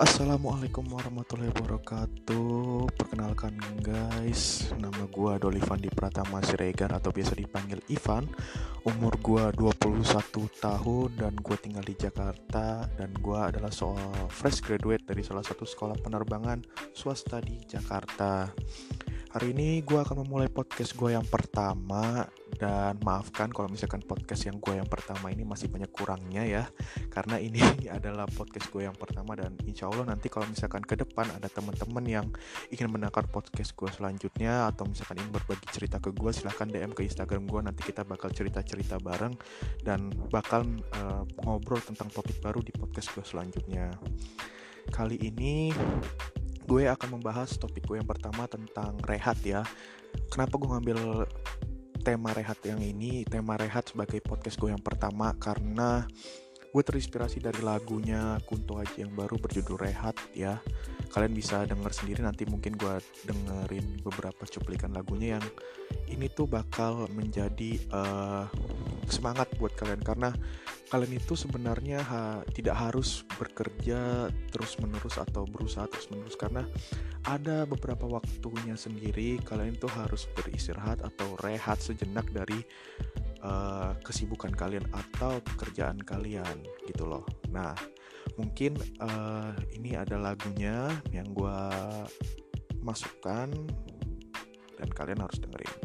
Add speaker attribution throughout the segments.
Speaker 1: Assalamualaikum warahmatullahi wabarakatuh. Perkenalkan guys. Nama gue Dolivandi Pratama Siregar Atau biasa dipanggil Ivan. Umur gue 21 tahun Dan gue tinggal di Jakarta. Dan gue adalah seorang fresh graduate Dari salah satu sekolah penerbangan Swasta di Jakarta. Hari ini gue akan memulai podcast gue yang pertama dan maafkan kalau misalkan podcast yang gue yang pertama ini masih banyak kurangnya ya. Karena ini adalah podcast gue yang pertama dan insya Allah nanti kalau misalkan ke depan ada teman-teman yang ingin mendengar podcast gue selanjutnya atau misalkan ingin berbagi cerita ke gue silahkan DM ke Instagram gue nanti kita bakal cerita-cerita bareng dan bakal uh, ngobrol tentang topik baru di podcast gue selanjutnya. Kali ini gue akan membahas topik gue yang pertama tentang rehat ya. Kenapa gue ngambil tema rehat yang ini, tema rehat sebagai podcast gue yang pertama karena gue terinspirasi dari lagunya Kunto Aji yang baru berjudul Rehat ya. Kalian bisa denger sendiri nanti mungkin gue dengerin beberapa cuplikan lagunya yang ini tuh bakal menjadi uh, semangat buat kalian karena kalian itu sebenarnya ha, tidak harus bekerja terus menerus atau berusaha terus menerus karena ada beberapa waktunya sendiri kalian itu harus beristirahat atau rehat sejenak dari uh, kesibukan kalian atau pekerjaan kalian gitu loh. Nah mungkin uh, ini ada lagunya yang gue masukkan dan kalian harus dengerin.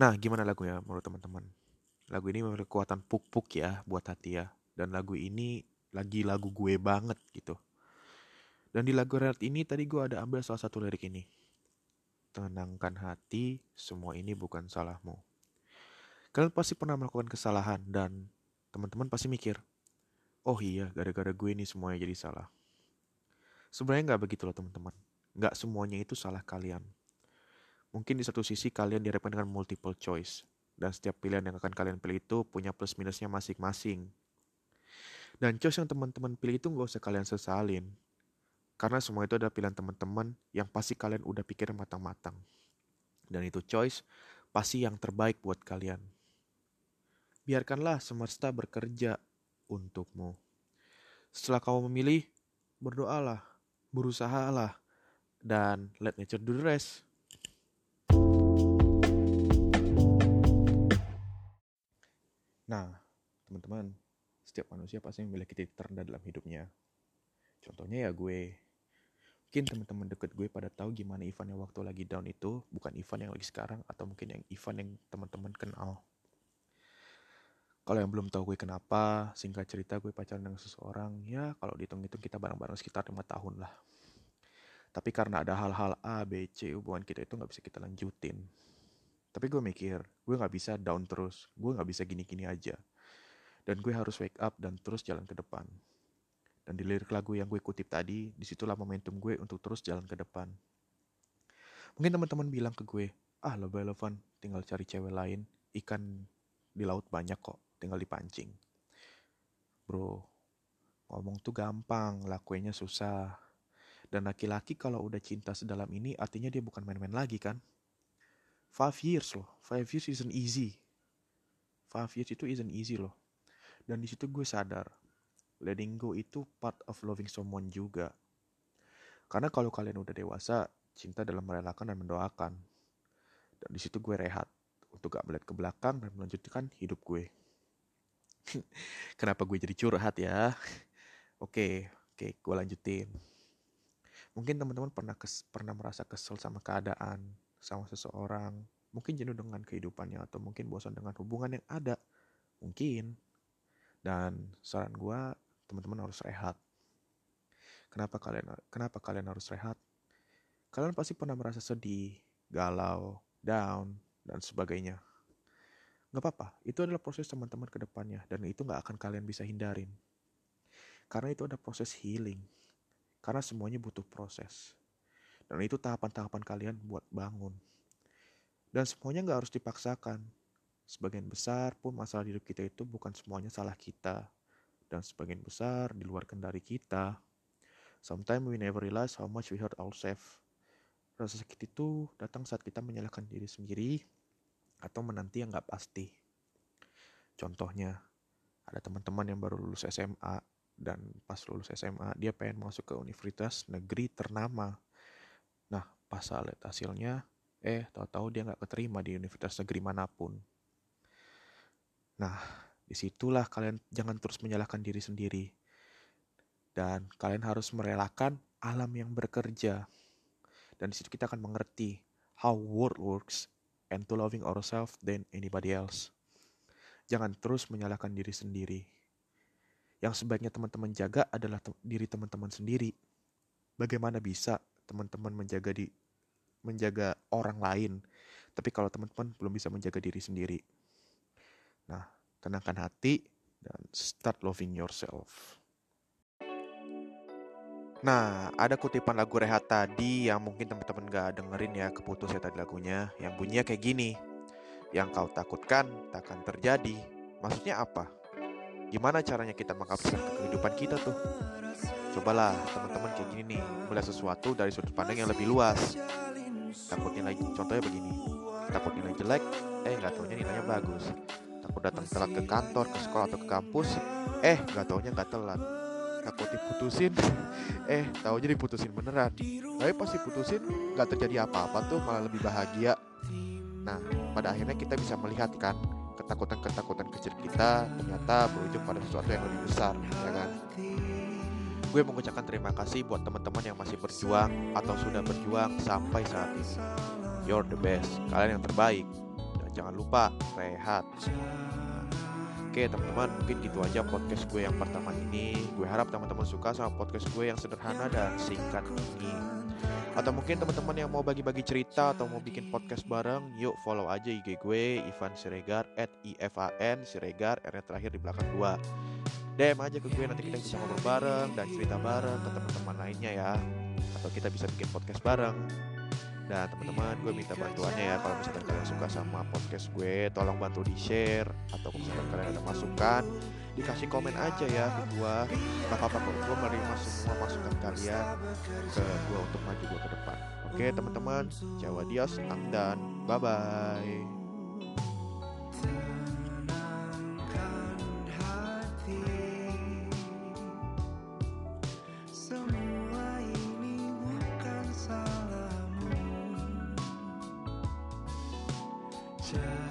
Speaker 1: Nah, gimana lagunya menurut teman-teman? Lagu ini memiliki kekuatan puk-puk ya buat hati ya. Dan lagu ini lagi lagu gue banget gitu. Dan di lagu Red ini tadi gue ada ambil salah satu lirik ini. Tenangkan hati, semua ini bukan salahmu. Kalian pasti pernah melakukan kesalahan dan teman-teman pasti mikir, oh iya gara-gara gue ini semuanya jadi salah. Sebenarnya nggak begitu loh teman-teman. Nggak semuanya itu salah kalian Mungkin di satu sisi kalian dihadapkan dengan multiple choice, dan setiap pilihan yang akan kalian pilih itu punya plus minusnya masing-masing. Dan choice yang teman-teman pilih itu nggak usah kalian sesalin, karena semua itu adalah pilihan teman-teman yang pasti kalian udah pikir matang-matang. Dan itu choice pasti yang terbaik buat kalian. Biarkanlah semesta bekerja untukmu. Setelah kamu memilih, berdoalah, berusahalah, dan let nature do the rest. Nah, teman-teman, setiap manusia pasti memiliki titik terendah dalam hidupnya. Contohnya ya gue. Mungkin teman-teman deket gue pada tahu gimana Ivan yang waktu lagi down itu bukan Ivan yang lagi sekarang atau mungkin yang Ivan yang teman-teman kenal. Kalau yang belum tahu gue kenapa, singkat cerita gue pacaran dengan seseorang, ya kalau dihitung-hitung kita bareng-bareng sekitar lima tahun lah. Tapi karena ada hal-hal A, B, C, hubungan kita itu nggak bisa kita lanjutin. Tapi gue mikir, gue gak bisa down terus. Gue gak bisa gini-gini aja. Dan gue harus wake up dan terus jalan ke depan. Dan di lirik lagu yang gue kutip tadi, di situlah momentum gue untuk terus jalan ke depan. Mungkin teman-teman bilang ke gue, ah lebih relevan, tinggal cari cewek lain, ikan di laut banyak kok, tinggal dipancing. Bro, ngomong tuh gampang, lakuinnya susah. Dan laki-laki kalau udah cinta sedalam ini, artinya dia bukan main-main lagi kan? Five years loh. Five years isn't easy. Five years itu isn't easy loh. Dan di situ gue sadar letting go itu part of loving someone juga. Karena kalau kalian udah dewasa cinta dalam merelakan dan mendoakan. Dan di situ gue rehat untuk gak melihat ke belakang dan melanjutkan hidup gue. Kenapa gue jadi curhat ya? Oke oke gue lanjutin. Mungkin teman-teman pernah kes, pernah merasa kesel sama keadaan sama seseorang, mungkin jenuh dengan kehidupannya atau mungkin bosan dengan hubungan yang ada. Mungkin. Dan saran gue, teman-teman harus rehat. Kenapa kalian kenapa kalian harus rehat? Kalian pasti pernah merasa sedih, galau, down, dan sebagainya. Gak apa-apa, itu adalah proses teman-teman ke depannya, dan itu gak akan kalian bisa hindarin. Karena itu ada proses healing. Karena semuanya butuh proses. Dan itu tahapan-tahapan kalian buat bangun. Dan semuanya nggak harus dipaksakan. Sebagian besar pun masalah hidup kita itu bukan semuanya salah kita. Dan sebagian besar di luar kendali kita. Sometimes we never realize how much we hurt ourselves. Rasa sakit itu datang saat kita menyalahkan diri sendiri atau menanti yang nggak pasti. Contohnya, ada teman-teman yang baru lulus SMA dan pas lulus SMA dia pengen masuk ke universitas negeri ternama pas lihat hasilnya eh tahu-tahu dia nggak keterima di universitas negeri mana pun. Nah di situlah kalian jangan terus menyalahkan diri sendiri. Dan kalian harus merelakan alam yang bekerja. Dan di situ kita akan mengerti how world works and to loving ourselves than anybody else. Jangan terus menyalahkan diri sendiri. Yang sebaiknya teman-teman jaga adalah te diri teman-teman sendiri. Bagaimana bisa teman-teman menjaga di menjaga orang lain, tapi kalau teman-teman belum bisa menjaga diri sendiri. Nah, tenangkan hati dan start loving yourself. Nah, ada kutipan lagu Rehat tadi yang mungkin teman-teman gak dengerin ya, keputus ya tadi lagunya. Yang bunyinya kayak gini. Yang kau takutkan takkan terjadi. Maksudnya apa? Gimana caranya kita mengaplikasikan ke kehidupan kita tuh? Cobalah teman-teman kayak gini nih, melihat sesuatu dari sudut pandang yang lebih luas. Takut nilai, contohnya begini, takut nilai jelek, eh nggak taunya nilainya bagus. Takut datang telat ke kantor, ke sekolah atau ke kampus, eh nggak taunya nggak telat. Takut diputusin, eh taunya diputusin beneran. Tapi pas diputusin nggak terjadi apa-apa tuh, malah lebih bahagia. Nah, pada akhirnya kita bisa melihat kan ketakutan-ketakutan kecil kita ternyata berujung pada sesuatu yang lebih besar, ya kan? Gue mengucapkan terima kasih buat teman-teman yang masih berjuang atau sudah berjuang sampai saat ini. You're the best, kalian yang terbaik. Dan jangan lupa rehat. Oke teman-teman, mungkin gitu aja podcast gue yang pertama ini. Gue harap teman-teman suka sama podcast gue yang sederhana dan singkat ini. Atau mungkin teman-teman yang mau bagi-bagi cerita atau mau bikin podcast bareng, yuk follow aja IG gue Ivan Siregar at IFAN Siregar R terakhir di belakang dua. DM aja ke gue nanti kita bisa ngobrol bareng dan cerita bareng ke teman-teman lainnya ya. Atau kita bisa bikin podcast bareng. Dan teman-teman gue minta bantuannya ya. Kalau misalkan kalian suka sama podcast gue, tolong bantu di share atau misalkan kalian ada masukan, dikasih komen aja ya ke gue. Gak apa-apa gue menerima semua masukan kalian ke gue untuk maju gue ke depan. Oke teman-teman Jawa Dios dan bye bye Semua